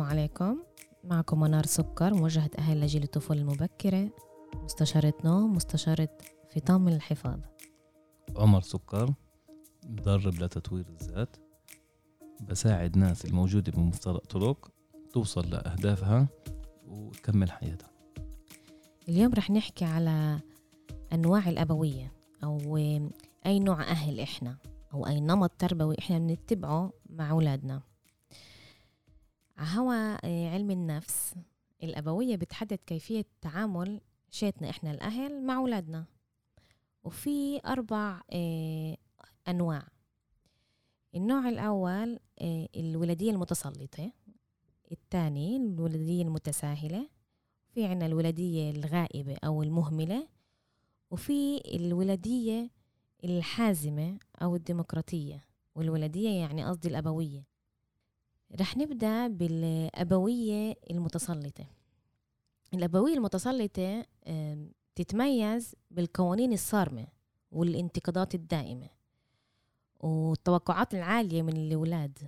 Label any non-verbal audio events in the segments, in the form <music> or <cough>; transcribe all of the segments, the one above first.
السلام عليكم. معكم منار سكر موجهة أهل لجيل الطفولة المبكرة. مستشارة نوم مستشارة فطام الحفاظ. عمر سكر مدرب لتطوير الذات. بساعد ناس الموجودة بمفترق طرق توصل لأهدافها وتكمل حياتها. اليوم رح نحكي على أنواع الأبوية أو أي نوع أهل إحنا أو أي نمط تربوي إحنا بنتبعه مع أولادنا. هوا آه، علم النفس. الأبوية بتحدد كيفية تعامل شيتنا إحنا الأهل مع أولادنا. وفي أربع آه، أنواع. النوع الأول آه، الولادية المتسلطة. الثاني الولادية المتساهلة. في عنا الولادية الغائبة أو المهملة. وفي الولادية الحازمة أو الديمقراطية. والولادية يعني قصدي الأبوية. رح نبدأ بالأبوية المتسلطة. الأبوية المتسلطة تتميز بالقوانين الصارمة والانتقادات الدائمة والتوقعات العالية من الأولاد.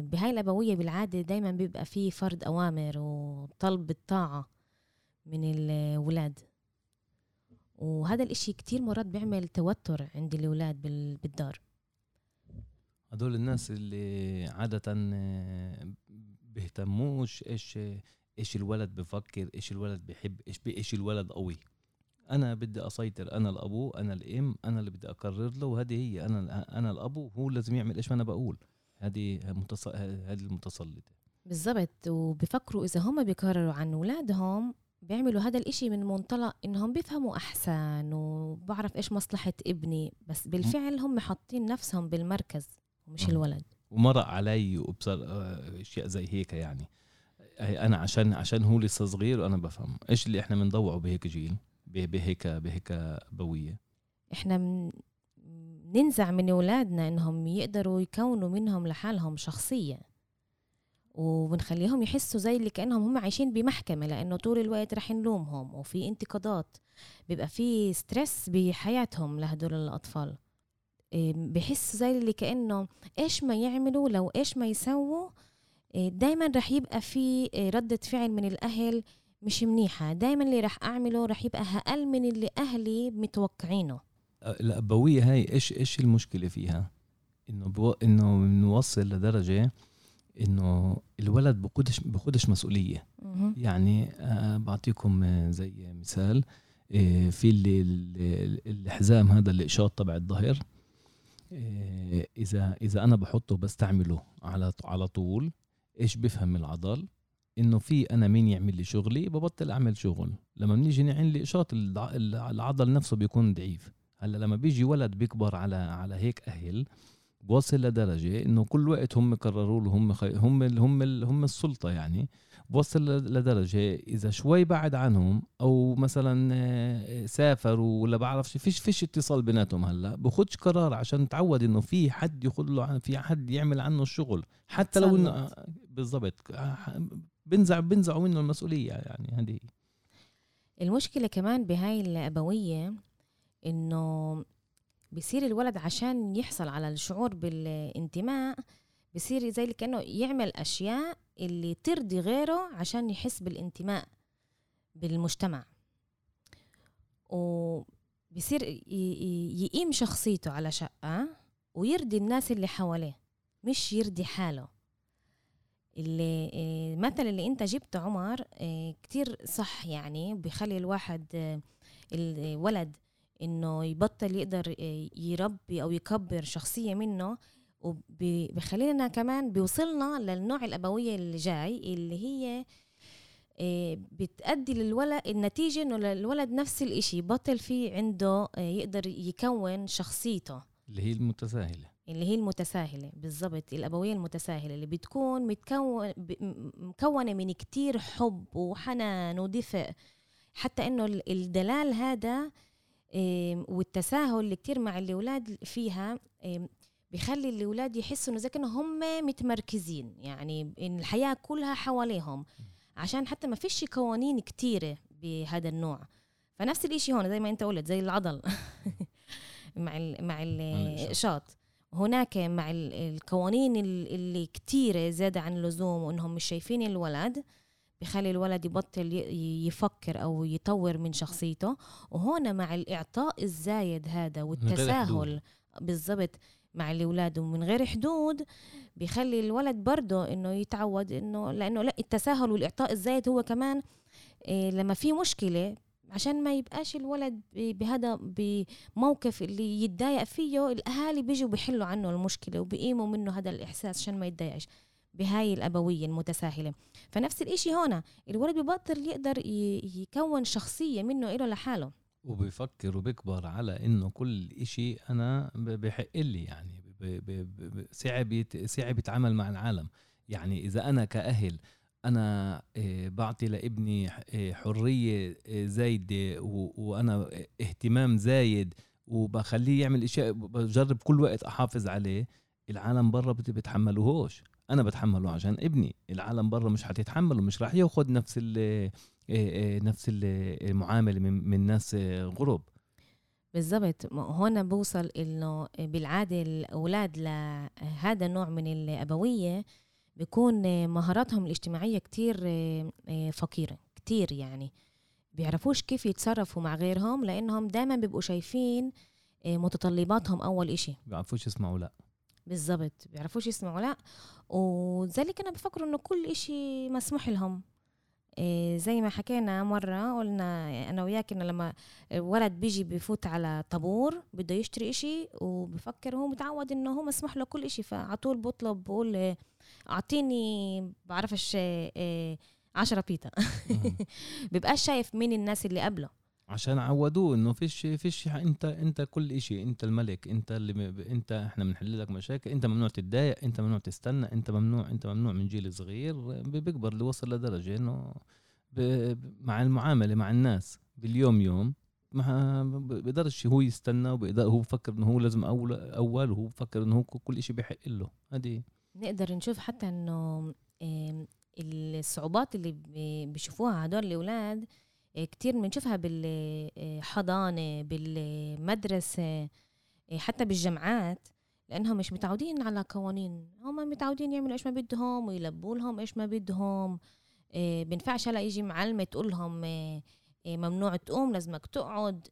بهاي الأبوية بالعادة دايما بيبقى في فرض أوامر وطلب الطاعة من الأولاد. وهذا الإشي كتير مرات بيعمل توتر عند الأولاد بالدار. هدول الناس اللي عادة بيهتموش إيش إيش الولد بفكر إيش الولد بيحب إيش إيش الولد قوي. أنا بدي أسيطر أنا الأبو أنا الإم أنا اللي بدي أقرر له وهذه هي أنا أنا الأبو هو لازم يعمل إيش ما أنا بقول. هذه متص... هذه المتسلطه بالضبط. وبفكروا إذا هم بيقرروا عن اولادهم بيعملوا هذا الإشي من منطلق إنهم بيفهموا أحسن وبعرف إيش مصلحة ابني. بس بالفعل هم حاطين نفسهم بالمركز. ومش الولد. ومرق علي وبصر آه، أشياء زي هيك يعني. أنا عشان عشان هو لسه صغير وأنا بفهم. إيش اللي إحنا بنضوعه بهيك جيل؟ بهيك بهيك ابويه إحنا من ننزع من أولادنا إنهم يقدروا يكونوا منهم لحالهم شخصيه وبنخليهم يحسوا زي اللي كأنهم هم عايشين بمحكمة لأنه طول الوقت رح نلومهم وفي انتقادات بيبقى في ستريس بحياتهم لهدول الأطفال. بحس زي اللي كأنه إيش ما يعملوا لو إيش ما يسووا دايما رح يبقى في ردة فعل من الأهل مش منيحة. دايما اللي رح أعمله رح يبقى أقل من اللي أهلي متوقعينه. الابوية هاي إيش إيش المشكلة فيها؟ إنه بو إنه بنوصل لدرجة إنه الولد بقودش بقودش مسؤولية. يعني آه بعطيكم زي مثال آه في اللي الحزام هذا الاشاط تبع الظهر آه إذا إذا أنا بحطه بستعمله على على طول إيش بفهم العضل إنه في أنا مين يعمل لي شغلي ببطل أعمل شغل لما بنيجي نعمل لي اشاط العضل نفسه بيكون ضعيف هلأ لما بيجي ولد بيكبر على على هيك أهل بوصل لدرجة إنه كل وقت هم قرروا له هم. هم. هم. هم السلطة يعني بوصل لدرجة إذا شوي بعد عنهم أو مثلا آه، سافروا ولا بعرفش فيش فيش اتصال بيناتهم هلأ. بخدش قرار عشان تعود إنه في حد ياخذ له في حد يعمل عنه الشغل. حتى لو إنه آه، بالضبط. آه، بنزع بنزعوا منه المسؤولية يعني هذه. المشكلة كمان بهاي الأبوية إنه بصير الولد عشان يحصل على الشعور بالانتماء بصير زي كأنه يعمل أشياء اللي ترضي غيره عشان يحس بالانتماء بالمجتمع. وبصير يقيم شخصيته على شقة ويرضي الناس اللي حواليه مش يرضي حاله. اللي المثل اللي انت جبته عمر كتير صح يعني بخلي الواحد الولد إنه يبطل يقدر يربي أو يكبر شخصية منه وبخلينا كمان بيوصلنا للنوع الأبوية اللي جاي اللي هي آه، بتأدي للولد النتيجة إنه الولد نفس الإشي بطل في عنده آه، يقدر يكون شخصيته. اللي هي المتساهلة. اللي هي المتساهلة بالضبط الأبوية المتساهلة اللي بتكون متكون مكونة من كتير حب وحنان ودفء. حتى إنه الدلال هذا والتساهل اللي كتير مع الأولاد فيها بيخلي الأولاد يحسوا إنه زي كأنه هم متمركزين. يعني إن الحياة كلها حواليهم. عشان حتى ما فيش قوانين كتيرة بهذا النوع. فنفس الإشي هون زي ما أنت قلت زي العضل. <laughs> مع ال مع الشاط هناك مع القوانين اللي كتيرة زيادة عن اللزوم وإنهم مش شايفين الولد بخلي الولد يبطل يفكر أو يطور من شخصيته. وهون مع الإعطاء الزايد هذا والتساهل بالضبط مع الأولاد ومن غير حدود بيخلي الولد برضه إنه يتعود إنه لأنه لا التساهل والإعطاء الزايد هو كمان إيه لما في مشكلة عشان ما يبقاش الولد بهذا بموقف اللي يتضايق فيه الأهالي بيجوا بيحلوا عنه المشكلة وبيقيموا منه هذا الإحساس عشان ما يتضايقش بهاي الأبوية المتساهلة. فنفس الإشي هون الولد ببطل يقدر يكون شخصية منه إله لحاله. وبيفكر وبيكبر على إنه كل إشي أنا بحق لي يعني صعب صعب يتعامل مع العالم. يعني إذا أنا كأهل أنا آه، بعطي لابني آه، حرية آه، زايدة وأنا اهتمام زايد وبخليه يعمل إشياء بجرب كل وقت أحافظ عليه العالم برا بتحملوهوش. أنا بتحمله عشان ابني. العالم برا مش حتتحمله مش راح ياخذ نفس نفس المعاملة من ناس غرب بالضبط. هون بوصل إنه بالعادة الأولاد لهذا النوع من الأبوية بيكون مهاراتهم الاجتماعية كتير آه، آه، فقيرة كتير يعني. بيعرفوش كيف يتصرفوا مع غيرهم لأنهم دايما بيبقوا شايفين آه، متطلباتهم أول إشي. بيعرفوش يسمعوا لا. بالضبط. بيعرفوش يسمعوا لا. وذلك أنا بفكر إنه كل إشي مسموح لهم. زي ما حكينا مرة قلنا أنا وياك إنه لما ولد بيجي بفوت على طابور بده يشتري إشي وبفكر هو متعود إنه هو مسموح له كل إشي. فعطول بطلب بقول أعطيني بعرفش آه، عشرة بيتا <laughs> بيبقاش شايف مين الناس اللي قبله. عشان عودوه انه فيش فيش انت انت كل إشي انت الملك انت اللي. انت إحنا بنحل لك مشاكل انت ممنوع تتضايق انت ممنوع تستنى انت ممنوع انت ممنوع من جيل صغير بيكبر اللي وصل لدرجة انه ب... مع المعاملة مع الناس باليوم يوم ما بيقدرش هو يستنى وبيقدر هو بفكر انه هو لازم اول أول وهو بفكر انه هو كل شيء بيحق له هذه نقدر نشوف حتى انه الصعوبات اللي بيشوفوها هدول الأولاد كتير بنشوفها بالحضانه بالمدرسة آه، حتى بالجامعات لأنهم مش متعودين على قوانين. هم متعودين يعملوا إيش ما بدهم ويلبوا لهم إيش ما بدهم. آه، بينفعش هلا يجي معلمة تقول لهم ممنوع تقوم لازمك تقعد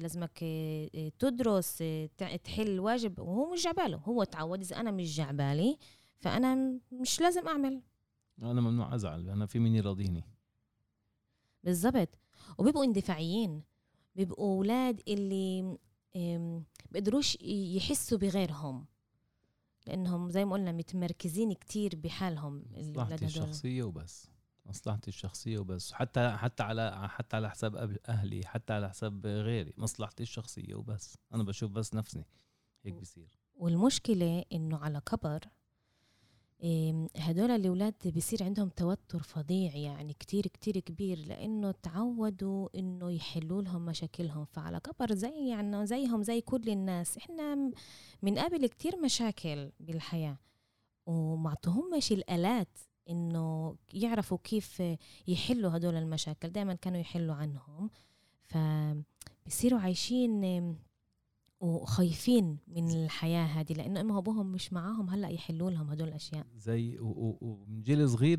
لازمك تدرس تحل واجب. وهو مش جعباله. هو تعود إذا أنا مش جعبالي فأنا مش لازم أعمل. أنا ممنوع أزعل. أنا في مين يراضيني بالضبط. وبيبقوا اندفاعيين. بيبقوا أولاد اللي بيقدروش يحسوا بغيرهم. لأنهم زي ما قلنا متمركزين كتير بحالهم مصلحتي الشخصية وبس. مصلحتي الشخصية وبس. حتى حتى على حتى على حساب أهلي حتى على حساب غيري. مصلحتي الشخصية وبس. أنا بشوف بس نفسي. هيك بصير والمشكلة إنه على كبر هدول الأولاد بيصير عندهم توتر فظيع يعني كتير كتير كبير لأنه تعودوا إنه يحلوا لهم مشاكلهم. فعلى كبر زي يعني زيهم زي كل الناس. إحنا من قبل كتير مشاكل بالحياة. ومعطوهمش الآلات إنه يعرفوا كيف يحلوا هدول المشاكل. دائما كانوا يحلوا عنهم. فبصيروا عايشين وخايفين من الحياة هذه لأنه امهم وابوهم مش معاهم هلأ يحلوا لهم هدول الأشياء. زي ومن جيل صغير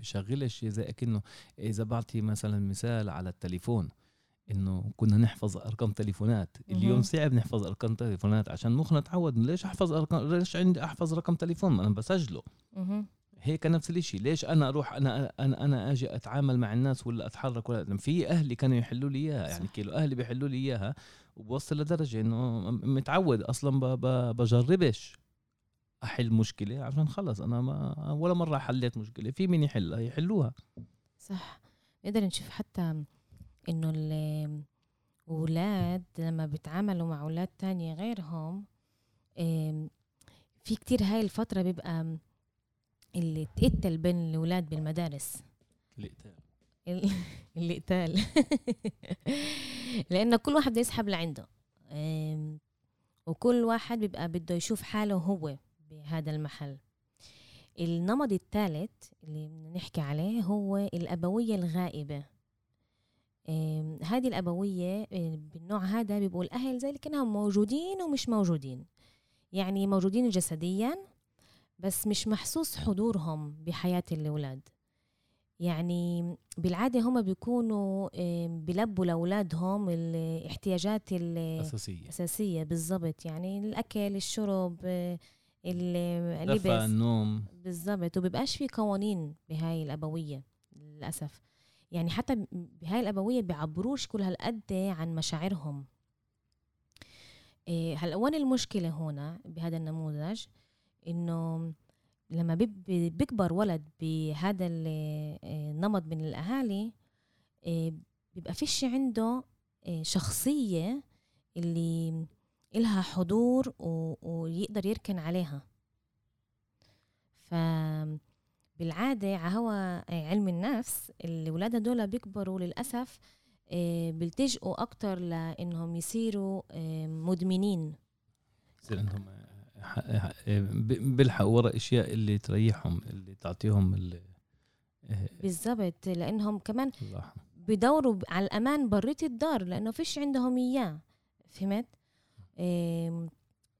بشغلش زي أكنه إذا بعطي مثلا مثال على التليفون إنه كنا نحفظ أرقام تليفونات اليوم صعب نحفظ أرقام تليفونات عشان مخنا تعود ليش أحفظ أرقام ليش عندي أحفظ رقم تليفون؟ أنا بسجله. هيك نفس الشيء ليش أنا أروح أنا أنا أنا أجي أتعامل مع الناس ولا أتحرك ولا في أهلي كانوا يحلوا لي إياها يعني كيلو أهلي بيحلوا لي إياها وبوصل لدرجة إنه متعود أصلا بجربش أحل مشكلة عشان خلص أنا ما ولا مرة حليت مشكلة في مين يحلها يحلوها صح. نقدر نشوف حتى إنه الاولاد لما بيتعاملوا مع أولاد تانية غيرهم في كتير هاي الفترة بيبقى اللي تقتل بين الأولاد بالمدارس. القتال. القتال. <laughs> لأنه كل واحد بده يسحب لعنده وكل واحد بيبقى بده يشوف حاله هو بهذا المحل. النمط الثالث اللي بدنا نحكي عليه هو الأبوية الغائبة. هذه الأبوية بالنوع هذا بيبقوا الأهل زي كانهم موجودين ومش موجودين. يعني موجودين جسديا بس مش محسوس حضورهم بحياة الأولاد. يعني بالعادة هم بيكونوا بلبوا لأولادهم الاحتياجات الأساسية أساسية. بالضبط. يعني الأكل الشرب اللبس. النوم. بالضبط. وبيبقاش في قوانين بهاي الأبوية للأسف. يعني حتى بهاي الأبوية بيعبروش كل هالقد عن مشاعرهم. إيه، هلأ وين المشكلة هنا بهذا النموذج؟ إنه لما بيكبر ولد بهذا النمط من الأهالي إيه، بيبقى فيش عنده إيه، شخصية اللي إلها حضور ويقدر يركن عليها. ف بالعادة هوا علم النفس الولاد هدول بيكبروا للأسف آه، بيلتجئوا أكتر لأنهم يصيروا آه، مدمنين. يصير عندهم آه، بيلحقوا ورا أشياء اللي تريحهم اللي تعطيهم اللي بالضبط لأنهم كمان بدوروا على الأمان بريت الدار لأنه فيش عندهم إياه فهمت؟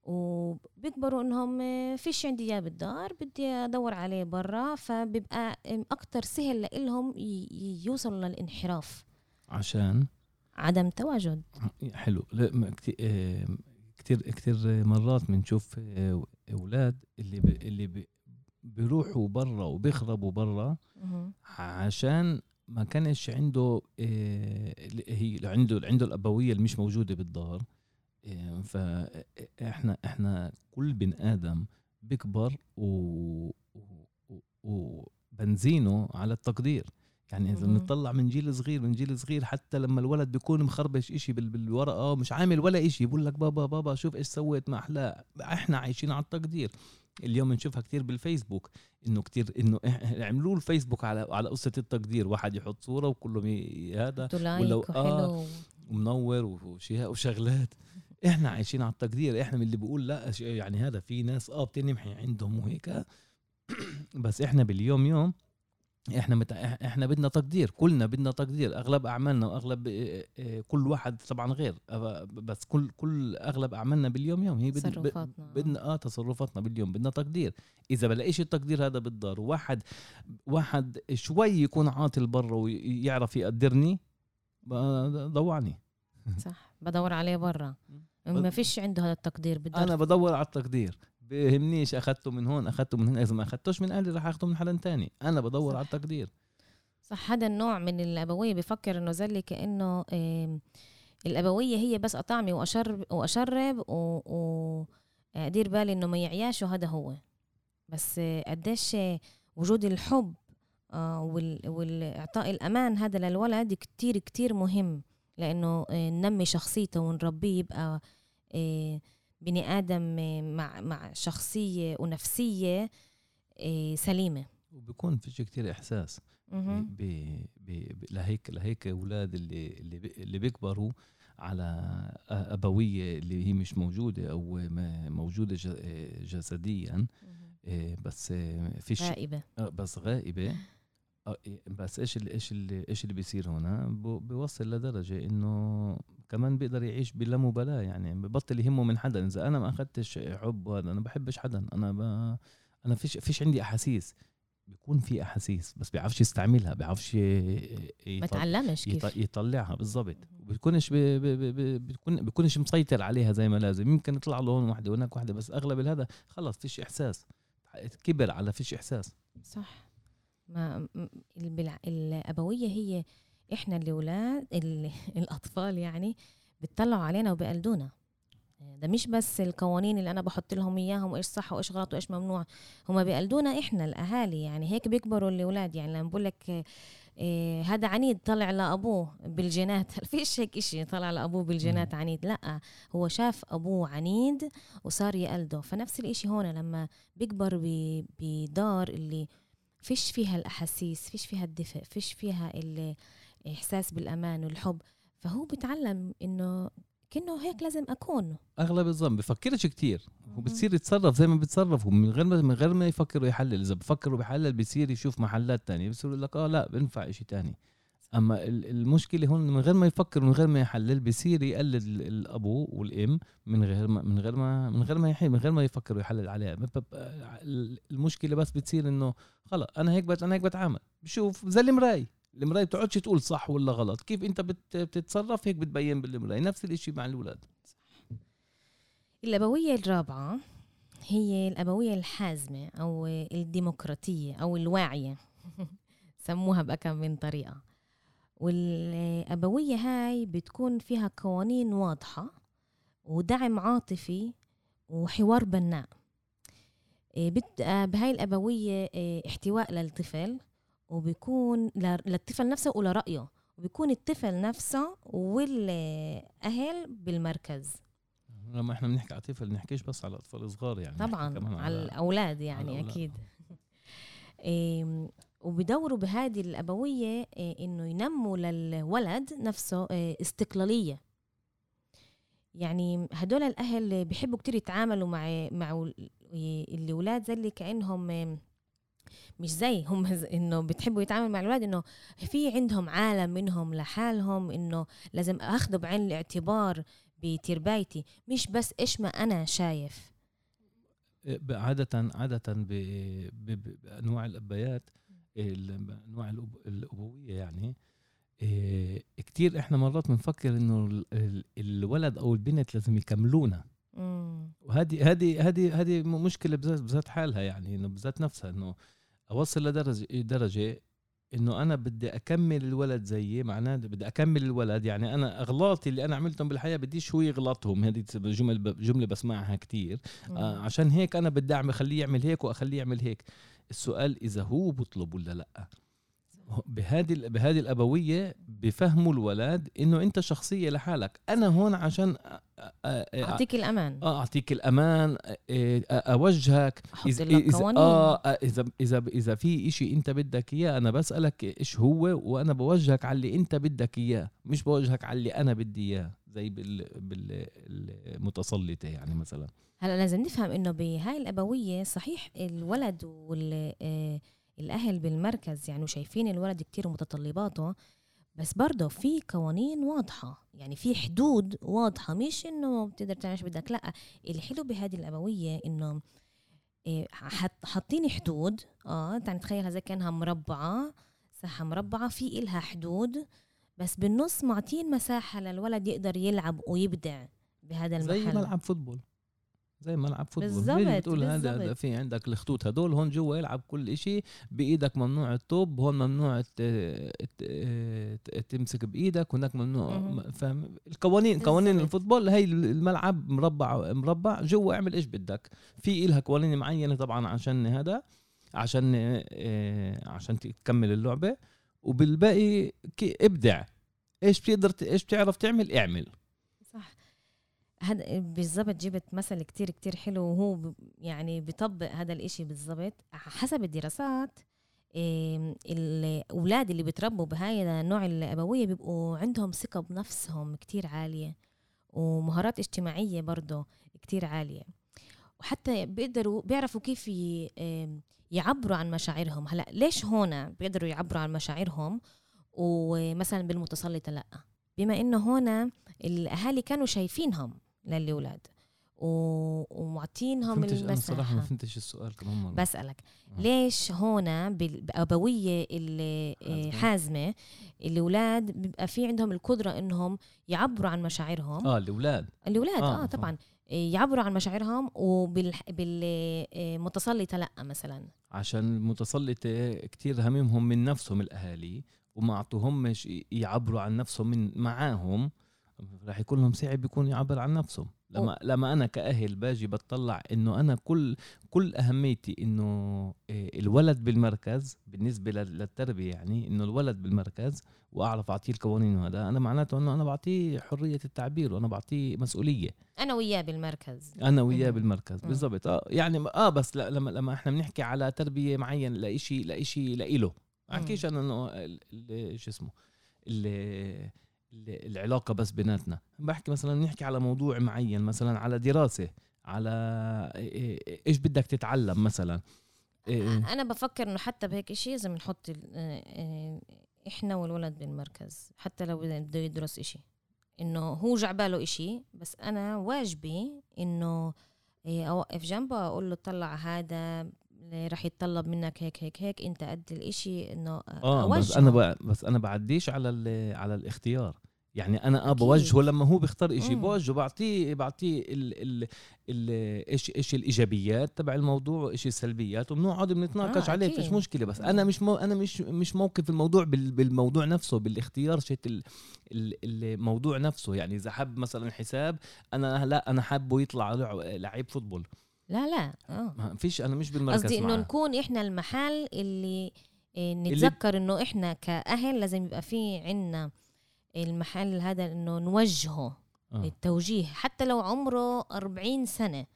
وبيكبروا إنهم فيش عندي إياه بالدار بدي أدور عليه برا فبيبقى أكتر سهل لإلهم يوصلوا للانحراف. عشان؟ عدم تواجد. حلو. كثير كثير مرات بنشوف أولاد اللي بي اللي بي بيروحوا برا وبيخربوا برا عشان ما كانش عنده هي عنده عنده الأبوية اللي مش موجودة بالدار. فاحنا إحنا كل بن آدم بيكبر و... وبنزينه على التقدير. يعني إذا بنطلع من جيل صغير من جيل صغير حتى لما الولد بيكون مخربش إشي بالورقة مش عامل ولا إشي بقول لك بابا بابا شوف إيش سويت مع أحلى إحنا عايشين على التقدير. اليوم نشوفها كتير بالفيسبوك إنه كتير إنه عملوا الفيسبوك على على قصة التقدير واحد يحط صورة وكلهم هذا ولو آه ومنور وشغلات. إحنا عايشين على التقدير إحنا من اللي بيقول لا يعني هذا في ناس آه بتنمحي عندهم وهيك. <clears throat> بس إحنا باليوم يوم إحنا مت... إحنا بدنا تقدير كلنا بدنا تقدير أغلب أعمالنا وأغلب كل واحد طبعا غير بس كل كل أغلب أعمالنا باليوم يوم هي بدنا تصرفاتنا. بدنا آه تصرفاتنا باليوم بدنا تقدير. إذا بلاقيش التقدير هذا بالدار واحد واحد شوي يكون عاطل برا ويعرف يقدرني ضوعني. صح بدور عليه برا. ما فيش عنده هذا التقدير بالدار أنا بدور على التقدير. بيهمنيش اخذته من هون اخذته من هنا إذا ما اخذتوش من أهلي راح اخذه من حدا تاني. أنا بدور صح. على التقدير. صح هذا النوع من الأبوية. بفكر إنه زي كأنه الأبوية هي بس أطعمي وأشرب واشرب وادير بالي إنه ما يعياش وهذا هو. بس قديش وجود الحب آه، والإعطاء الأمان هذا للولد كتير كتير مهم. لأنه آه، ننمي شخصيته ونربيه يبقى آه، بني آدم آه، مع مع شخصية ونفسية سليمة. وبكون في كتير إحساس. لهيك لهيك أولاد اللي اللي اللي بيكبروا على أبوية اللي هي مش موجودة أو موجودة جسديا بس فيش غائبة. بس غائبة. آه، إيه، بس إيش اللي إيش اللي إيش اللي بيصير هنا؟ بيوصل لدرجة إنه كمان بيقدر يعيش بلا مبالاة يعني ببطل يهمه من حدا. إذا أنا ما اخذتش حب هذا أنا بحبش حدا. أنا ب... أنا فيش فيش عندي أحاسيس. بيكون في أحاسيس بس بيعرفش يستعملها بيعرفش يطل... ما تعلمش كيف. يطلعها. بالضبط. بيكونش بي... بي... بي... بيكون بيكونش مسيطر عليها زي ما لازم. يمكن يطلع له هون وحده هناك وحده بس أغلب هذا خلص فيش إحساس. كبر على فيش إحساس. صح. ما الأبوية هي إحنا الأولاد <laughs> الأطفال يعني بتطلعوا علينا وبيقلدونا. ده مش بس القوانين اللي أنا بحط لهم إياهم وإيش صح وإيش غلط وإيش ممنوع هم بيقلدونا إحنا الأهالي. يعني هيك بيكبروا الأولاد. يعني لما بقول لك إيه هذا عنيد طلع لأبوه بالجينات. <laughs> فيش هيك إشي طلع لأبوه بالجينات عنيد. لأ هو شاف أبوه عنيد وصار يقلده. فنفس الإشي هون لما بيكبر بدار اللي فيش فيها الأحاسيس فيش فيها الدفء فيش فيها الإحساس بالأمان والحب. فهو بيتعلم إنه كأنه هيك لازم أكون. أغلب الظن بفكرش كتير. وبتصير يتصرف زي ما بيتصرفوا من غير ما من غير ما يفكر ويحلل إذا بفكر وبيحلل بيصير يشوف محلات تانية. بيصير يقول لك آه لا بينفع إشي تاني. أما المشكلة هون من غير ما يفكر من غير ما يحلل بصير يقلد الأبو والإم من غير ما من غير ما من غير ما يحل من غير ما يفكر ويحلل عليها. المشكلة بس بتصير إنه خلص أنا هيك أنا هيك بتعامل. بشوف زي المراي المراي بتقعدش تقول صح ولا غلط. كيف أنت بتتصرف؟ هيك بتبين بالمراي نفس الشيء مع الأولاد. الأبوية الرابعة هي الأبوية الحازمة أو الديمقراطية أو الواعية. <laughs> سموها بأكم من طريقة. والأبوية هاي بتكون فيها قوانين واضحة ودعم عاطفي وحوار بناء. إيه، بتبقى بهاي الأبوية إيه، احتواء للطفل. وبيكون للطفل نفسه ولرأيه وبيكون الطفل نفسه والأهل بالمركز. لما إحنا بنحكي على طفل نحكيش بس على اطفال صغار يعني طبعا على, على الأولاد يعني على الأولاد. أكيد. وبدوروا بهذه الأبوية آه، إنه ينموا للولد نفسه آه، استقلالية. يعني هدول الأهل بيحبوا كتير يتعاملوا مع مع الأولاد زي اللي كأنهم آه، مش زي هم إنه بتحبوا يتعاملوا مع الأولاد إنه في عندهم عالم منهم لحالهم إنه لازم أخذه بعين الاعتبار بتربايتي مش بس إيش ما أنا شايف. عادة عادة بأنواع الأبيات انواع الأبوية يعني. إيه كتير إحنا مرات بنفكر إنه الولد أو البنت لازم يكملونا. وهذه هذه هذه هذه مشكلة بذات بذات حالها يعني إنه بذات نفسها إنه أوصل لدرجه درجة إنه أنا بدي أكمل الولد زيي معناه بدي أكمل الولد. يعني أنا إغلاطي اللي أنا عملتهم بالحياة بديش هو يغلطهم. هذه جمل جملة بسمعها كتير. آه عشان هيك أنا بدي اعمل خليه يعمل هيك وأخليه يعمل هيك. السؤال إذا هو بطلب ولا لأ؟ بهذه بهذه الأبوية بفهموا الولد إنه أنت شخصية لحالك. أنا هون عشان أعطيك الأمان. آه أعطيك الأمان أوجهك. إذا إذا آه إذا إذا إذا في إشي أنت بدك إياه أنا بسألك إيش هو وأنا بوجهك على اللي أنت بدك إياه. مش بوجهك على اللي أنا بدي إياه زي بال بالمتسلطة يعني مثلا. هلأ لازم نفهم إنه بهاي الأبوية صحيح الولد والاهل بالمركز يعني شايفين الولد كتير متطلباته بس برضه في قوانين واضحة. يعني في حدود واضحة. مش إنه بتقدر تعمل بدك لأ. الحلو بهذه الأبوية إنه حاطين حدود. آه تعال نتخيلها زي كانها مربعة ساحة مربعة في إلها حدود. بس بالنص معطين مساحة للولد يقدر يلعب ويبدع بهذا المحل. زي ملعب football. زي ملعب football. بالظبط بتقول هذا في عندك الخطوط هدول هون جوا يلعب كل إشي بإيدك ممنوع الطوب هون ممنوع تمسك بإيدك هناك ممنوع فاهم؟ القوانين قوانين ال football هي الملعب مربع مربع جوا اعمل إيش بدك. في إلها قوانين معينة طبعا عشان هذا عشان آه، عشان تكمل اللعبة. وبالباقي ابدع. إيش بتقدر إيش بتعرف تعمل؟ اعمل. هذا بالضبط جبت مثل كتير كتير حلو وهو يعني بيطبق هذا الإشي بالضبط. حسب الدراسات الأولاد اللي بتربوا بهاي النوع الأبوية بيبقوا عندهم ثقة بنفسهم كتير عالية ومهارات اجتماعية برضه كتير عالية. وحتى بيقدروا بيعرفوا كيف يعبروا عن مشاعرهم. هلأ ليش هون بيقدروا يعبروا عن مشاعرهم؟ ومثلا بالمتسلطة لأ. بما إنه هون الاهالي كانوا شايفينهم. للاولاد ومعطينهم المساحه أنا صراحة ما فهمتش السؤال كمان بسألك. آه. ليش هون بالابويه الحازمه الأولاد بيبقى في عندهم القدرة إنهم يعبروا عن مشاعرهم؟ آه الأولاد. الأولاد آه, آه طبعا. يعبروا عن مشاعرهم وبالمتسلطه لأ مثلا. عشان المتسلطة كتير هممهم من نفسهم الأهالي وما أعطوهمش يعبروا عن نفسهم من معاهم. راح يكون لهم صعب يكون يعبر عن نفسه لما أوه. لما أنا كأهل باجي بطلع إنه أنا كل كل أهميتي إنه آه، الولد بالمركز بالنسبة للتربية يعني إنه الولد بالمركز وأعرف أعطيه القوانين وهذا أنا معناته إنه أنا بعطيه حرية التعبير وأنا بعطيه مسؤولية. أنا وياه بالمركز. أنا وياه بالمركز بالضبط. آه يعني آه بس لما لما إحنا بنحكي على تربية معين لإشي لإشي لإله. أحكيش أنا إنه شو اسمه العلاقة بس بيناتنا. بحكي مثلا نحكي على موضوع معين مثلا على دراسة على إيش بدك تتعلم مثلا؟ أنا بفكر إنه حتى بهيك شيء لازم نحط إحنا والولد بالمركز حتى لو بده يدرس إشي. إنه هو جعباله إشي بس أنا واجبي إنه إيه، أوقف جنبه أقول له طلع هذا رح يتطلب منك هيك هيك هيك انت قد الاشي انه آه بس أنا بس أنا بعديش على على الاختيار. يعني أنا آه بوجهه لما هو بيختار شيء بوجهه بعطيه بعطيه ال ال ال إيش إيش الإيجابيات تبع الموضوع وايش السلبيات وبنقعد بنتناقش آه عليه فيش مشكلة. بس أنا مش مو أنا مش مش موقف الموضوع بالموضوع نفسه بالاختيار شيء الموضوع نفسه. يعني إذا حب مثلا حساب أنا لا أنا حابه يطلع لعيب فوتبول. لا لا. آه. ما فيش أنا مش بالمركز قصدي إنه نكون إحنا المحل اللي آه، نتذكر إنه إحنا كأهل لازم يبقى في عنا المحل هذا إنه نوجهه آه. التوجيه. حتى لو عمره 40 سنة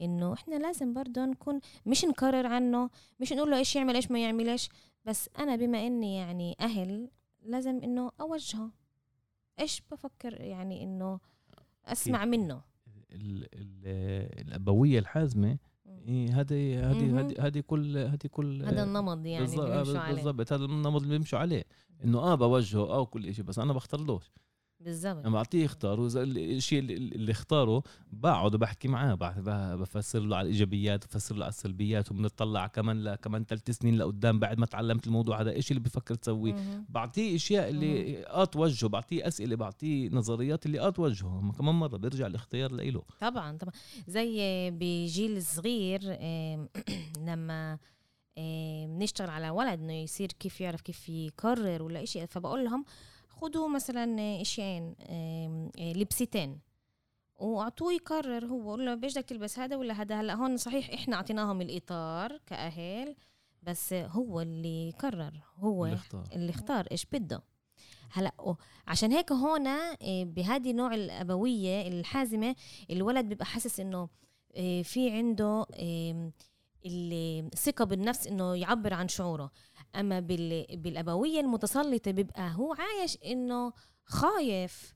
إنه إحنا لازم برضه نكون مش نكرر عنه مش نقول له إيش يعمل إيش ما يعملش بس أنا بما إني يعني أهل لازم إنه أوجهه. إيش بفكر يعني إنه أسمع منه. الأبوية الحازمة إيه هذه هذه هذه كل هذه كل هذا النمط يعني بالضبط هذا النمط اللي بيمشوا عليه. إنه آه بوجهه آه كل شيء بس أنا بختارلوش بالضبط أنا بعطيه يختار. وإذا الشيء اللي اختاره بقعد وبحكي معاه. بفسر له على الإيجابيات بفسر له على السلبيات وبنطلع كمان ل... كمان ثلاث سنين لقدام بعد ما تعلمت الموضوع. هذا إيش اللي بفكر تسويه. بعطيه أشياء اللي آه توجهه بعطيه أسئلة بعطيه نظريات اللي آه توجهه كمان مرة بيرجع الاختيار له طبعا طبعا. زي بجيل صغير <clears throat> لما بنشتغل على ولد إنه يصير كيف يعرف كيف يقرر ولا شيء فبقول لهم خذوا مثلا اشيين لبستين. وأعطوه يقرر هو قول له بدك تلبس هذا ولا هذا؟ هلا هون صحيح إحنا أعطيناهم الإطار كأهل بس هو اللي قرر هو اللي اختار, اللي اختار إيش بده. هلا عشان هيك هون آه، بهذه نوع الأبوية الحازمة الولد بيبقى حاسس إنه آه، في عنده الثقه بالنفس إنه يعبر عن شعوره. أما بالأبوية المتسلطة بيبقى هو عايش إنه خايف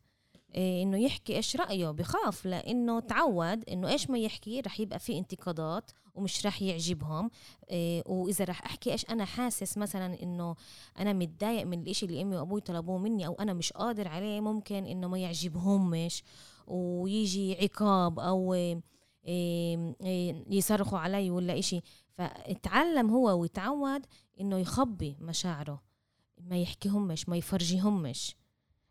إيه إنه يحكي إيش رأيه بخاف لإنه تعود إنه إيش ما يحكي رح يبقى في انتقادات ومش رح يعجبهم إيه وإذا رح أحكي إيش أنا حاسس مثلا إنه أنا متضايق من الإشي اللي أمي وأبوي طلبوه مني أو أنا مش قادر عليه ممكن إنه ما يعجبهمش ويجي عقاب أو إيه إيه يصرخوا علي ولا إشي. فاتعلم هو ويتعود إنه يخبي مشاعره ما يحكيهمش ما يفرجيهمش.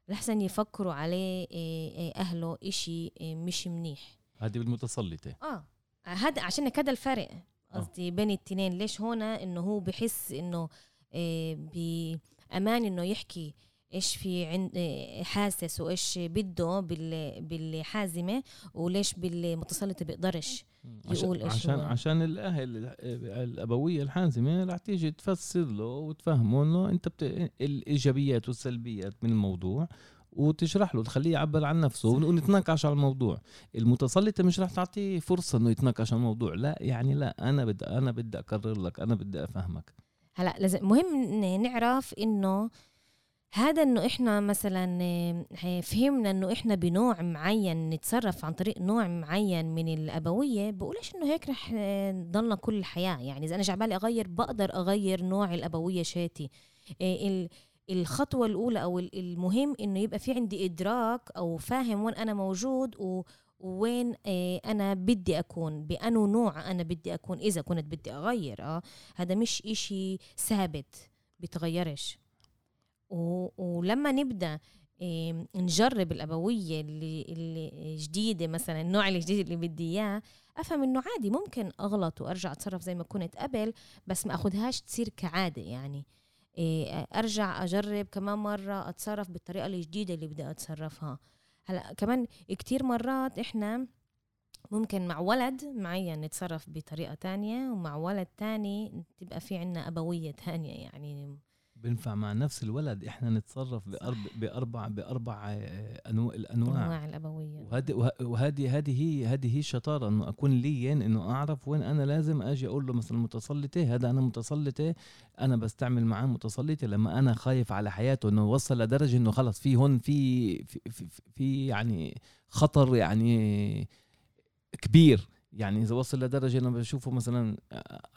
لحسن يفكروا عليه إيه، إيه، أهله إشي إيه، مش منيح. هذه بالمتسلطة. آه هذا عشان هذا الفرق. آه. قصدي بين التنين ليش هنا إنه هو بحس إنه بأمان إنه يحكي إيش في عند حاسس وإيش بده بالحازمة وليش بالمتسلطه بيقدرش يقول إيش عشان هو. عشان الأهل الأبوية الحازمة رح تيجي تفسر له وتفهمه إنه أنت بت... الإيجابيات والسلبيات من الموضوع وتشرح له تخليه يعبر عن نفسه ونتناقش على الموضوع. المتسلطه مش رح تعطيه فرصة إنه يتناقش على الموضوع. لا يعني لا أنا بدي أنا بدي اكرر لك أنا بدي أفهمك. هلأ لازم مهم نعرف إنه هذا إنه إحنا مثلا آه، فهمنا إنه إحنا بنوع معين نتصرف عن طريق نوع معين من الأبوية بقولش إنه هيك رح نضلنا كل الحياة. يعني إذا أنا جعبالي أغير بقدر أغير نوع الأبوية شاتي. آه، الخطوة الأولى أو المهم إنه يبقى في عندي إدراك أو فاهم وين أنا موجود و وين أنا بدي أكون بأنو نوع أنا بدي أكون إذا كنت بدي أغير آه. هذا مش إشي ثابت ولما نبدأ نجرب الأبوية اللي اللي جديدة مثلا النوع الجديد اللي بدي إياه أفهم إنه عادي ممكن أغلط وأرجع أتصرف زي ما كنت قبل بس ما اخذهاش تصير كعادة يعني. أرجع أجرب كمان مرة أتصرف بالطريقة الجديده اللي بدي أتصرفها. هلأ كمان كتير مرات إحنا ممكن مع ولد معين نتصرف بطريقة تانية ومع ولد تاني تبقى في عنا أبوية تانية يعني بينفع مع نفس الولد إحنا نتصرف بأربع باربع بأربع انواع الأنواع. أنواع الأبوية. وهذه وهذه هذه هي هذه هي الشطاره إنه أكون لين إنه أعرف وين أنا لازم أجي أقول له مثلا متسلطة هذا أنا متسلطة أنا بستعمل معاه متسلطة لما أنا خايف على حياته إنه وصل لدرجة إنه خلص في هون في في, في, في يعني خطر يعني كبير. يعني إذا وصل لدرجة انه بشوفه مثلا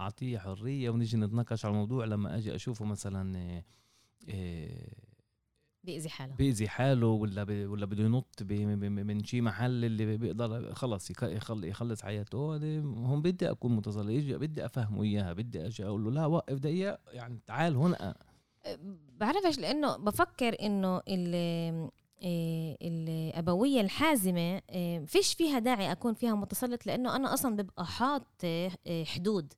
أعطيه حرية ونيجي نتناقش على الموضوع لما أجي أشوفه مثلا إيه بيأذي حاله. بيأذي حاله ولا بي ولا بده ينط من شي محل اللي بيقدر خلص يخلص حياته. هون بدي أكون متسلط بدي أفهمه إياها بدي أجي أقول له لا وقف دقيقة يعني تعال هنا. بعرفش لأنه بفكر إنه الأبوية الحازمة فيش فيها داعي أكون فيها متسلط لأنه أنا أصلا ببقى حاط حدود.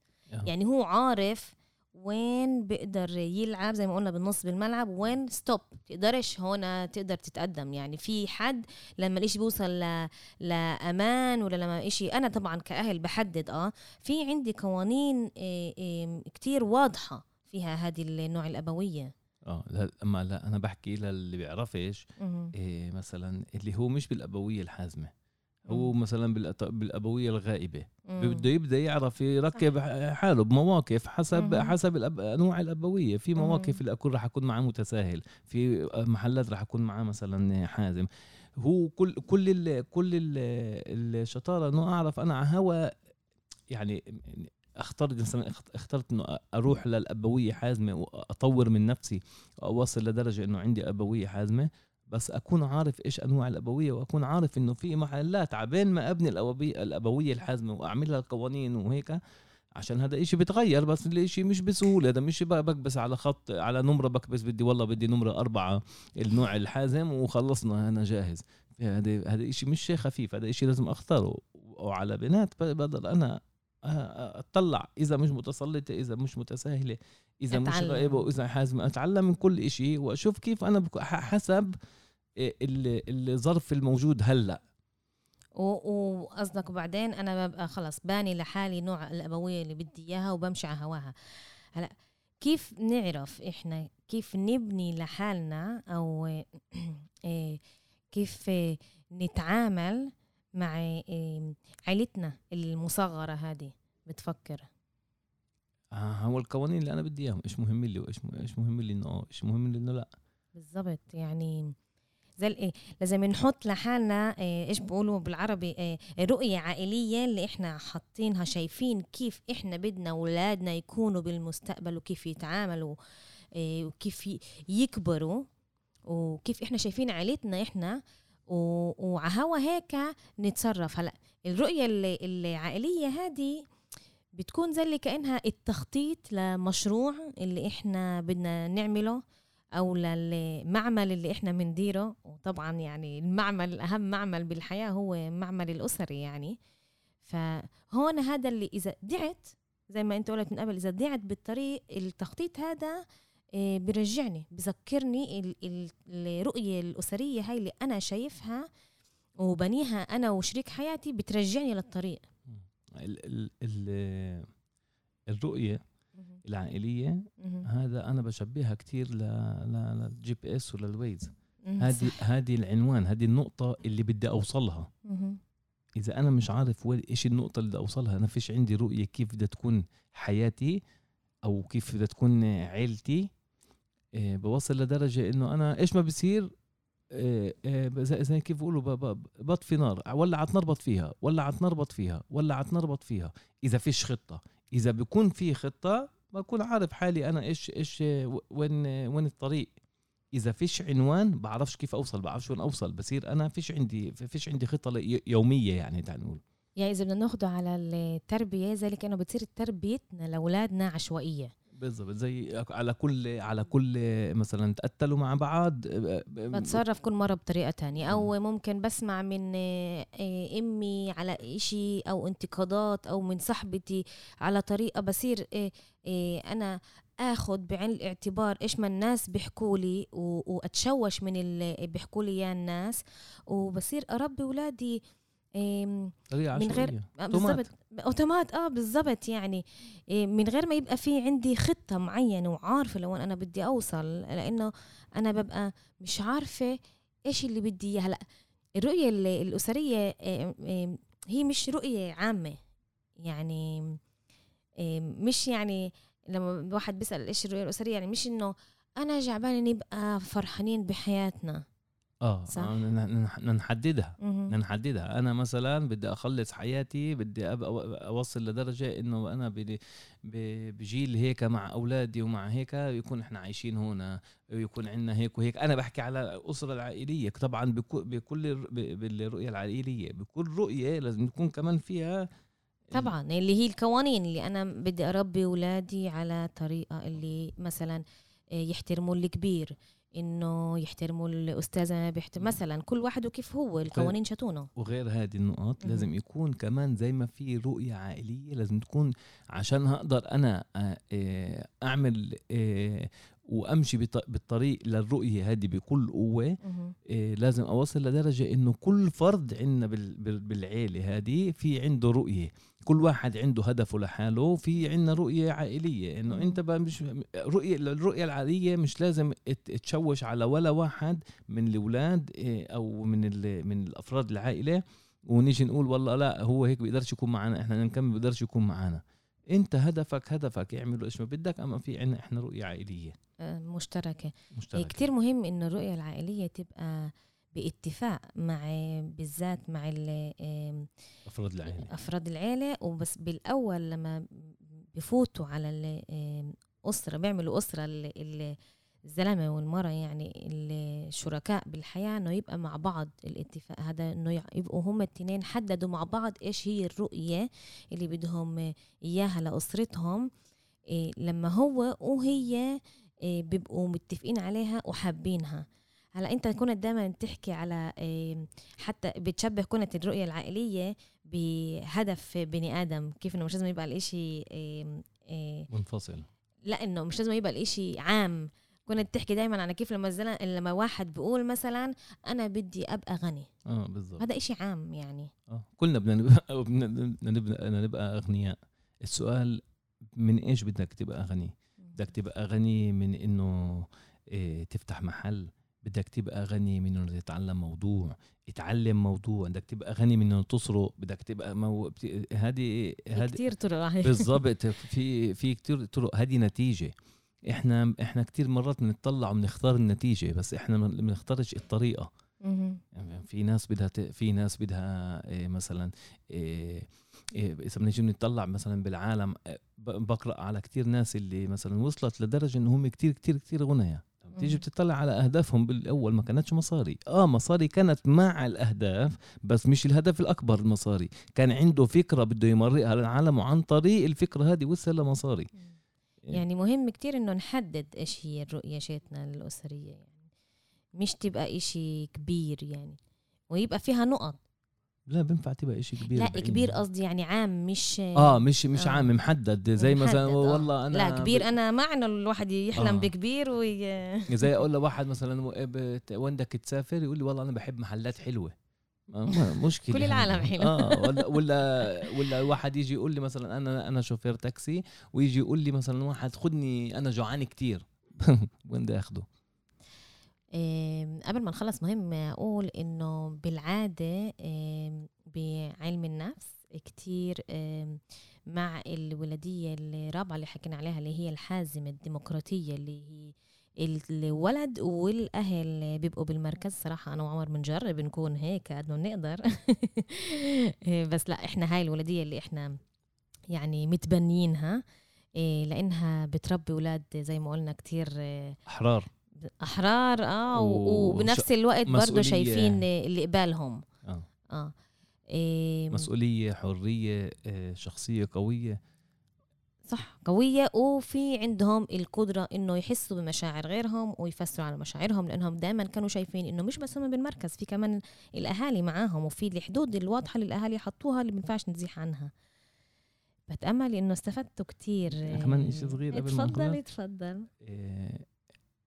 يعني هو عارف وين بيقدر يلعب زي ما قلنا بالنص بالملعب وين ستوب تقدرش هون تقدر تتقدم. يعني في حد لما الإشي بيوصل ل... لأمان ولا لما إشي أنا طبعا كأهل بحدد آه في عندي قوانين إيه إيه كتير واضحة فيها هذه النوع الأبوية. آه لا أما لا أنا بحكي للي بيعرفش إيه مثلا اللي هو مش بالأبوية الحازمة هو مثلا بالأبوية الغائبة بده يبدأ يعرف يركب حاله بمواقف حسب مم. حسب الأب... أنواع الأبوية. في مواقف اللي أكون راح أكون معاه متساهل في محلات راح أكون معاه مثلا حازم. هو كل كل ال كل ال الشطارة إنه أعرف أنا على هوا يعني اخترت مثلا اخترت إنه أروح للأبوية حازمة وأطور من نفسي وأوصل لدرجة إنه عندي أبوية حازمة بس أكون عارف إيش أنواع الأبوية وأكون عارف إنه في محلات عبين ما أبني الابويه الأبوية الحازمة وأعمل لها القوانين وهيك عشان هذا إشي بيتغير بس الإشي مش بسهولة هذا مش بكبس على خط على نمرة بكبس بدي والله بدي نمرة أربعة النوع الحازم وخلصنا أنا جاهز. هذا هذا إشي مش خفيف هذا إشي لازم أختاره وعلى بنات بقدر أنا أطلع. إذا مش متسلطة إذا مش متساهلة إذا أتعلم. مش غائبة وإذا حازمة. أتعلم من كل إشي وأشوف كيف أنا حسب الظرف الموجود هلأ. وقصدك وبعدين أنا ببقى خلص باني لحالي نوع الأبوية اللي بدي إياها وبمشي على هواها. هلأ كيف نعرف إحنا كيف نبني لحالنا أو <clears throat> كيف نتعامل مع عيلتنا المصغرة هذه بتفكر. آه هو القوانين اللي أنا بدي إياهم إيش مهم لي وإيش إيش مهم لي إنه إيش مهم لي إنه لأ. بالضبط يعني زي إيه لازم نحط لحالنا إيه إيش بيقولوا بالعربي إيه رؤية عائلية اللي إحنا حاطينها شايفين كيف إحنا بدنا اولادنا يكونوا بالمستقبل وكيف يتعاملوا إيه وكيف يكبروا وكيف إحنا شايفين عائلتنا إحنا وعهوا هيك نتصرف. هلأ الرؤية العائلية هذه بتكون زي اللي كأنها التخطيط لمشروع اللي إحنا بدنا نعمله أو للمعمل اللي إحنا بنديره. وطبعا يعني المعمل أهم معمل بالحياة هو معمل الأسري يعني. فهون هذا اللي إذا ضعت زي ما أنت قلت من قبل إذا ضعت بالطريق التخطيط هذا برجعني بذكرني الرؤية الأسرية هاي اللي أنا شايفها وبنيها أنا وشريك حياتي بترجعني للطريق. ال ال ال الرؤية العائلية هذا أنا بشبهها كثير لل GPS ولل Waze هذه هذه العنوان هذه النقطة اللي بدي أوصلها. إذا أنا مش عارف وين إيش النقطة اللي بدي أوصلها. أنا فيش عندي رؤية كيف بدها تكون حياتي أو كيف بدها تكون عيلتي. بوصل لدرجة إنه أنا إيش ما بصير إيه إيه زي كيف بقولوا بطفي نار ولعت نار فيها ولعت نار فيها ولعت نار فيها. إذا فيش خطة إذا بكون في خطة بكون عارف حالي أنا إيش إيش وين وين الطريق. إذا فيش عنوان بعرفش كيف أوصل بعرفش وين أوصل. بصير أنا فيش عندي فيش عندي خطة يومية يعني تعال نقول. يعني إذا بدنا ناخده على التربية زي كانه بتصير تربيتنا لأولادنا عشوائية. بالضبط زي على كل على كل مثلا تقتلوا مع بعض بتصرف كل مرة بطريقة تانية. أو ممكن بسمع من آه، أمي على إشي أو انتقادات أو من صاحبتي على طريقة بصير آه، آه، أنا آخذ بعين الاعتبار إيش ما الناس بيحكوا لي وأتشوش من اللي بيحكوا لي يا الناس. وبصير أربي أولادي من غير آه، بالضبط. أوتومات آه بالضبط يعني. إيه، من غير ما يبقى في عندي خطة معينة وعارفة لوين أنا بدي أوصل لأنه أنا ببقى مش عارفة إيش اللي بدي إياه. هلأ الرؤية الأسرية هي مش رؤية عامة يعني مش يعني لما الواحد بيسأل إيش الرؤية الأسرية يعني مش إنه أنا جعباني نبقى فرحانين بحياتنا. آه. صح. آه، نحددها نحددها أنا مثلا بدي أخلص حياتي بدي ابقى أوصل لدرجة إنه أنا بجيل هيك مع أولادي ومع هيك يكون إحنا عايشين هنا ويكون عندنا هيك وهيك. أنا بحكي على الأسرة العائلية. طبعا بكل بالرؤية العائلية بكل رؤية لازم يكون كمان فيها طبعا. اللي هي القوانين اللي أنا بدي أربي أولادي على طريقة اللي مثلا آه، يحترموا الكبير. إنه يحترموا الأستاذة بيحترم مثلا كل واحد وكيف هو القوانين شتونه وغير هذه النقاط لازم يكون كمان زي ما في رؤية عائلية لازم تكون عشان هقدر أنا آه، آه، أعمل وامشي بالطريق للرؤية هذه بكل قوة إيه لازم أوصل لدرجة إنه كل فرد عندنا بالعيلة هذه في عنده رؤية. كل واحد عنده هدفه لحاله في عندنا رؤية عائلية. إنه أنت مش رؤية الرؤية العائلية مش لازم تشوش على ولا واحد من الأولاد إيه أو من من الأفراد العائلة. ونيجي نقول والله لا هو هيك بيقدرش يكون معنا إحنا نكمل بيقدرش يكون معنا. انت هدفك هدفك اعملوا إيش ما بدك أما في عنا إحنا رؤية عائلية. آه، مشتركة, مشتركة. كتير مهم انه الرؤية العائلية تبقى باتفاق مع بالذات مع أفراد العائلة. أفراد العيلة. وبس بالأول لما بفوتوا على الاسره بيعملوا أسرة الزلمة والمرأة يعني الشركاء بالحياة إنه يبقى مع بعض الاتفاق. هذا إنه يبقوا هم التنين حددوا مع بعض إيش هي الرؤية اللي بدهم إياها لأسرتهم. إيه لما هو وهي إيه بيبقوا متفقين عليها وحابينها. هلأ أنت كنت دائما تحكي على إيه حتى بتشبه كنت الرؤية العائلية بهدف بني آدم. كيف إنه مش لازم يبقى الإشي إيه إيه منفصل. لأ إنه مش لازم يبقى الإشي عام. كنت تحكي دائما عن كيف لما لما واحد بيقول مثلا أنا بدي أبقى غني. آه بالضبط. هذا إشي عام يعني. آه كلنا بدنا نبقى بدنا نبقى, نبقى أغنياء. السؤال من إيش بدك تبقى غني؟ بدك تبقى غني من إنه إيه تفتح محل؟ بدك تبقى غني من إنه تتعلم موضوع؟ اتعلم موضوع. بدك تبقى غني من إنه تسرق؟ بدك تبقى مو... هذه هذه كثير طرق. <laughs> بالضبط. في في كثير طرق. هذه نتيجة. إحنا إحنا كثير مرات بنطلع وبنختار النتيجة بس إحنا ما بنختارش الطريقة. يعني في ناس بدها في ناس بدها إيه مثلا إيه إذا بنجي نطلع مثلا بالعالم إيه، بقرأ على كثير ناس اللي مثلا وصلت لدرجة انهم هم كثير كثير كثير غنياء تيجي بتطلع على أهدافهم بالأول ما كانتش مصاري. آه مصاري كانت مع الأهداف بس مش الهدف الأكبر المصاري. كان عنده فكرة بده يمرقها للعالم وعن طريق الفكرة هذه وصل لمصاري. يعني مهم كتير إنه نحدد إيش هي الرؤية شيتنا الأسرية يعني. مش تبقى إشي كبير يعني. ويبقى فيها نقط. لا بينفع تبقى إشي كبير لا كبير قصدي يعني عام مش آه مش مش آه. عام محدد. زي محدد مثلا آه. والله أنا لا كبير ب... أنا ما إنه الواحد يحلم آه. بكبير وي... <laughs> زي أقول لواحد مثلا وين بدك تسافر يقول لي والله أنا بحب محلات حلوة. مشكلة. كل العالم حلو. آه ولا ولا ولا واحد يجي يقول لي مثلا أنا أنا شوفير تاكسي ويجي يقول لي مثلا واحد خدني أنا جوعان كتير. <laughs> وين بدي اخده قبل ما نخلص مهم أقول إنه بالعادة بعلم النفس كتير مع الولادية الرابعه اللي حكينا عليها اللي هي الحازمة الديمقراطية اللي هي الولد والأهل بيبقوا بالمركز صراحة. أنا وعمر بنجرب نكون هيك قد ما بنقدر. <laughs> بس لا إحنا هاي الولديه اللي إحنا يعني متبنيينها إيه، لأنها بتربي أولاد زي ما قلنا كتير أحرار. أحرار آه وبنفس الوقت برضه شايفين اللي قبالهم. آه. آه. إيه مسؤولية حرية آه، شخصية قوية. صح قوية وفي عندهم القدرة إنه يحسوا بمشاعر غيرهم ويفسروا على مشاعرهم لأنهم دائما كانوا شايفين إنه مش بس هم بالمركز في كمان الأهالي معاهم وفي الحدود الواضحة اللي الأهالي حطوها اللي بينفعش نزيح عنها. بتأمل إنه استفدتوا كتير. كمان شيء صغير قبل تفضل تفضل إيه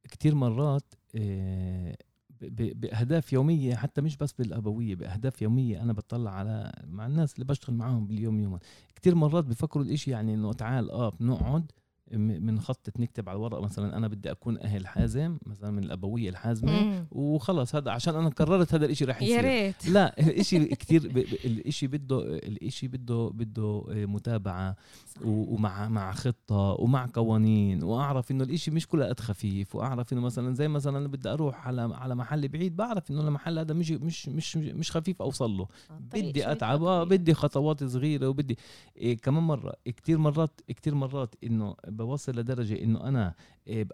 كتير مرات إيه بأهداف يومية حتى مش بس بالأبوية بأهداف يومية أنا بطلع على مع الناس اللي بشتغل معاهم باليوم يوما. كتير مرات بفكروا الإشي يعني إنه تعال آه بنقعد بنخطط نكتب على الورق مثلا أنا بدي أكون أهل حازم مثلا من الأبوية الحازمة وخلص هذا عشان أنا قررت هذا الإشي رح يصير. يا ريت. لا الإشي <laughs> كثير ب... الإشي بده الإشي بده بده متابعة ومع مع خطة ومع قوانين وأعرف إنه الإشي مش كله قد خفيف وأعرف إنه مثلا زي مثلا أنا بدي أروح على على محل بعيد بعرف إنه المحل هذا مش مش مش مش خفيف أوصل له. آه، بدي أتعب آه بدي خطوات صغيرة وبدي إيه كمان مرة كثير مرات كثير مرات إنه بوصل لدرجة إنه أنا إيه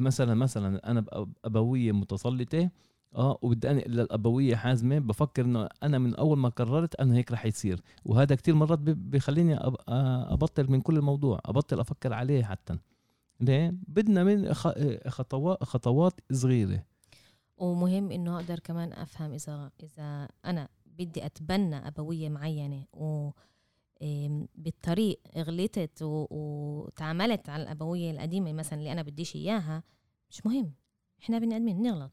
مثلا مثلا أنا أبوية متسلطة آه وبدي أنا للأبوية حازمة بفكر إنه أنا من أول ما قررت أنا هيك رح يصير. وهذا كتير مرات بخليني أبطل من كل الموضوع أبطل أفكر عليه حتى. ليه؟ بدنا من خطوات خطوات صغيرة. ومهم إنه أقدر كمان أفهم إذا إذا أنا بدي أتبنى أبوية معينة و بالطريق غلطت وتعاملت على الأبوية القديمة مثلا اللي أنا بديش إياها مش مهم. إحنا بني آدمين نغلط.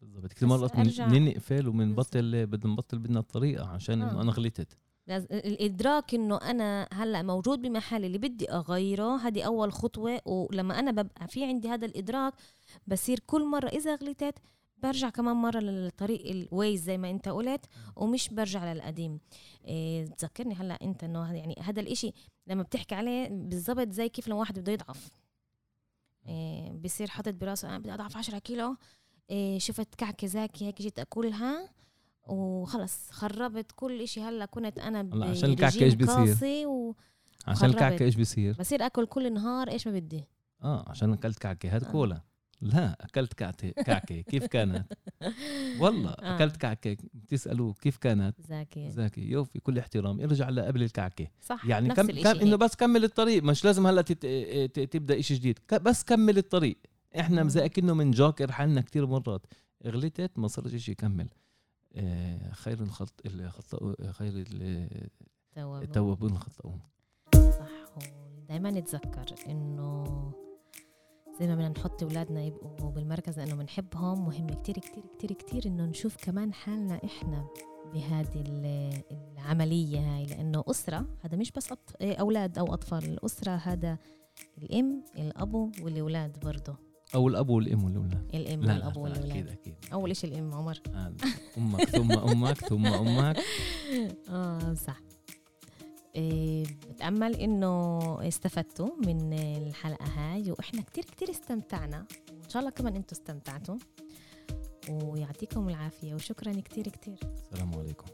بالضبط. كثير مرات بننقفل وبنبطل بدنا نبطل بدنا الطريقة عشان آه. أنا غلطت. الإدراك إنه أنا هلأ موجود بمحل اللي بدي أغيره هذه أول خطوة ولما أنا ببقى في عندي هذا الإدراك بصير كل مرة إذا غلطت برجع كمان مرة للطريق الويز زي ما انت قلت ومش برجع للقديم. إيه تذكرني هلا انت انه يعني هذا الإشي لما بتحكي عليه بالضبط زي كيف لو واحد بده يضعف. إيه بصير حاطط براسه أنا بدي أضعف 10 كيلو. إيه شفت كعكة زاكي هيك جيت أكلها وخلص خربت كل إشي. هلا كنت أنا عشان الكعكة إيش بيصير. عشان الكعكة إيش بيصير؟ بصير أكل كل نهار إيش ما بدي. آه عشان أكلت كعكة هذا آه. كولا. لا أكلت كعكة. كيف كانت؟ والله <laughs> آه. أكلت كعكة. بتسالوه كيف كانت؟ زاكي زاكي يوفي كل احترام. ارجع لقبل الكعكة. صح يعني نفس كم كم إنه بس كمل الطريق. مش لازم هلأ تت... تبدأ شيء جديد. بس كمل الطريق. إحنا زي كأنه من جوكر حالنا كتير مرات. غلطت ما صار شيء كمل آه خير الخط الخط خير التوابون الخطأون. صح دائما نتذكر إنه زي ما بدنا نحط أولادنا يبقوا بالمركز لأنه بنحبهم مهم كتير كتير كتير كتير إنه نشوف كمان حالنا إحنا بهذه العملية هاي. لأنه أسرة هذا مش بس أولاد أو أطفال الأسرة هذا الأم الابو والأولاد برضه. أو الأب والأم والأولاد. الأم والأب والأولاد. أكيد أكيد. أول شيء الأم عمر. آه، أمك ثم أمك ثم أمك. <laughs> آه صح. إيه، بتأمل إنه استفدتوا من الحلقة هاي وإحنا كتير كتير استمتعنا. وإن شاء الله كمان أنتوا استمتعتوا. ويعطيكم العافية وشكرا كتير كتير. السلام عليكم.